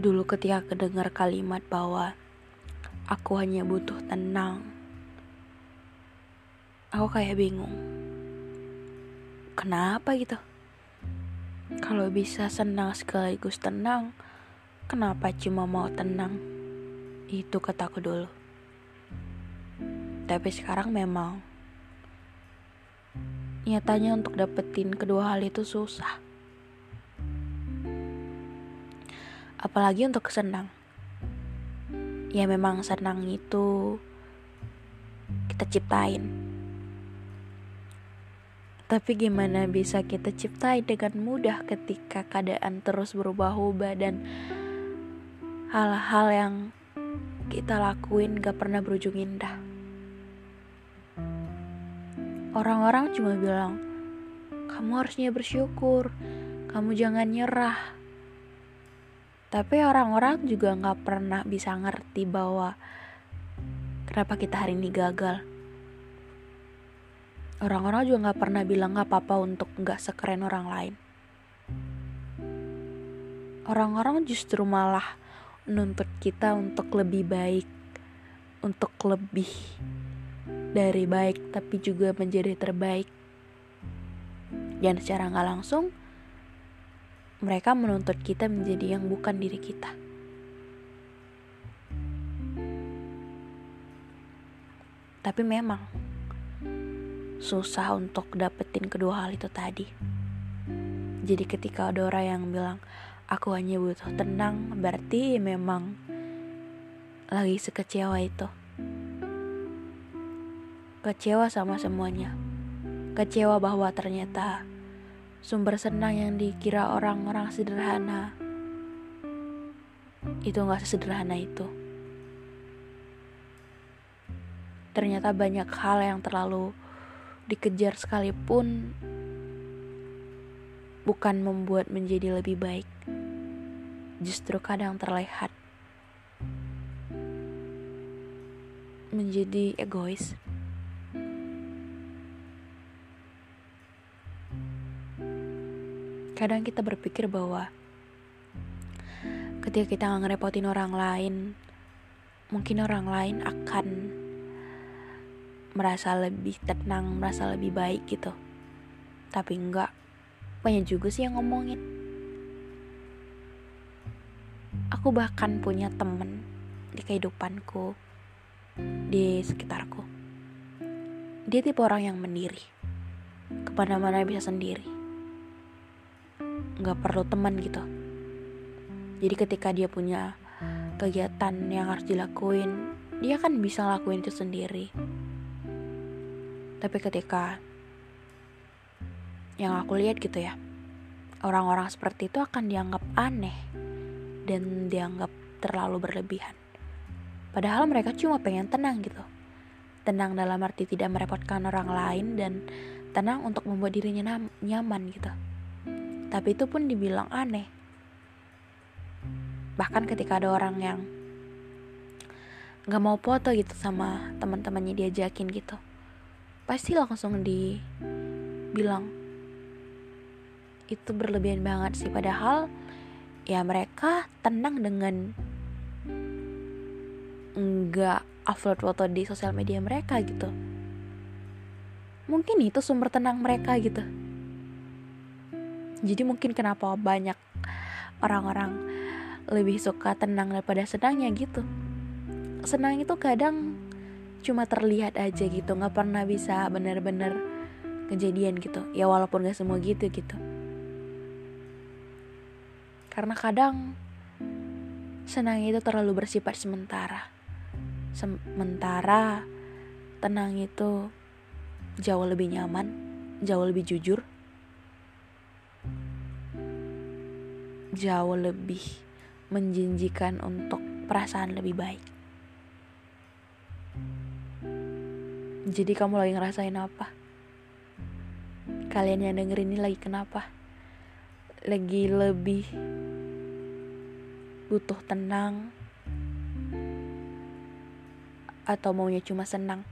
Dulu ketika kedengar kalimat bahwa aku hanya butuh tenang, aku kayak bingung. Kenapa gitu? Kalau bisa senang sekaligus tenang, kenapa cuma mau tenang? Itu kataku dulu. Tapi sekarang memang nyatanya untuk dapetin kedua hal itu susah. Apalagi untuk senang. Ya memang senang itu kita ciptain. Tapi gimana bisa kita ciptain dengan mudah ketika keadaan terus berubah-ubah dan hal-hal yang kita lakuin gak pernah berujung indah. Orang-orang cuma bilang, kamu harusnya bersyukur, kamu jangan nyerah, tapi orang-orang juga nggak pernah bisa ngerti bahwa kenapa kita hari ini gagal. Orang-orang juga nggak pernah bilang nggak apa-apa untuk nggak sekeren orang lain. Orang-orang justru malah menuntut kita untuk lebih baik, untuk lebih dari baik, tapi juga menjadi terbaik. Dan secara nggak langsung, mereka menuntut kita menjadi yang bukan diri kita. Tapi memang susah untuk dapetin kedua hal itu tadi. Jadi ketika ada orang yang bilang aku hanya butuh tenang, berarti memang lagi sekecewa itu. Kecewa sama semuanya. Kecewa bahwa ternyata sumber senang yang dikira orang-orang sederhana itu nggak sesederhana itu. Ternyata banyak hal yang terlalu dikejar sekalipun bukan membuat menjadi lebih baik. Justru kadang terlihat menjadi egois. Kadang kita berpikir bahwa ketika kita nggak ngerepotin orang lain, mungkin orang lain akan merasa lebih tenang, merasa lebih baik gitu. Tapi enggak, banyak juga sih yang ngomongin. Aku bahkan punya temen di kehidupanku, di sekitarku. Dia tipe orang yang mendiri, ke mana-mana bisa sendiri nggak perlu teman gitu. Jadi ketika dia punya kegiatan yang harus dilakuin dia kan bisa lakuin itu sendiri. Tapi ketika yang aku lihat gitu ya orang-orang seperti itu akan dianggap aneh dan dianggap terlalu berlebihan. Padahal mereka cuma pengen tenang gitu. Tenang dalam arti tidak merepotkan orang lain dan tenang untuk membuat dirinya nyaman gitu tapi itu pun dibilang aneh. Bahkan ketika ada orang yang nggak mau foto gitu sama teman-temannya diajakin gitu, pasti langsung dibilang itu berlebihan banget sih. Padahal ya mereka tenang dengan nggak upload foto di sosial media mereka gitu. Mungkin itu sumber tenang mereka gitu jadi mungkin kenapa banyak orang-orang lebih suka tenang daripada senangnya gitu. Senang itu kadang cuma terlihat aja gitu nggak pernah bisa bener-bener kejadian gitu. Ya walaupun gak semua gitu gitu. Karena kadang senang itu terlalu bersifat sementara. Sementara tenang itu jauh lebih nyaman jauh lebih jujur jauh lebih menjanjikan untuk perasaan lebih baik. Jadi kamu lagi ngerasain apa? Kalian yang dengerin ini lagi kenapa? Lagi lebih butuh tenang? Atau maunya cuma senang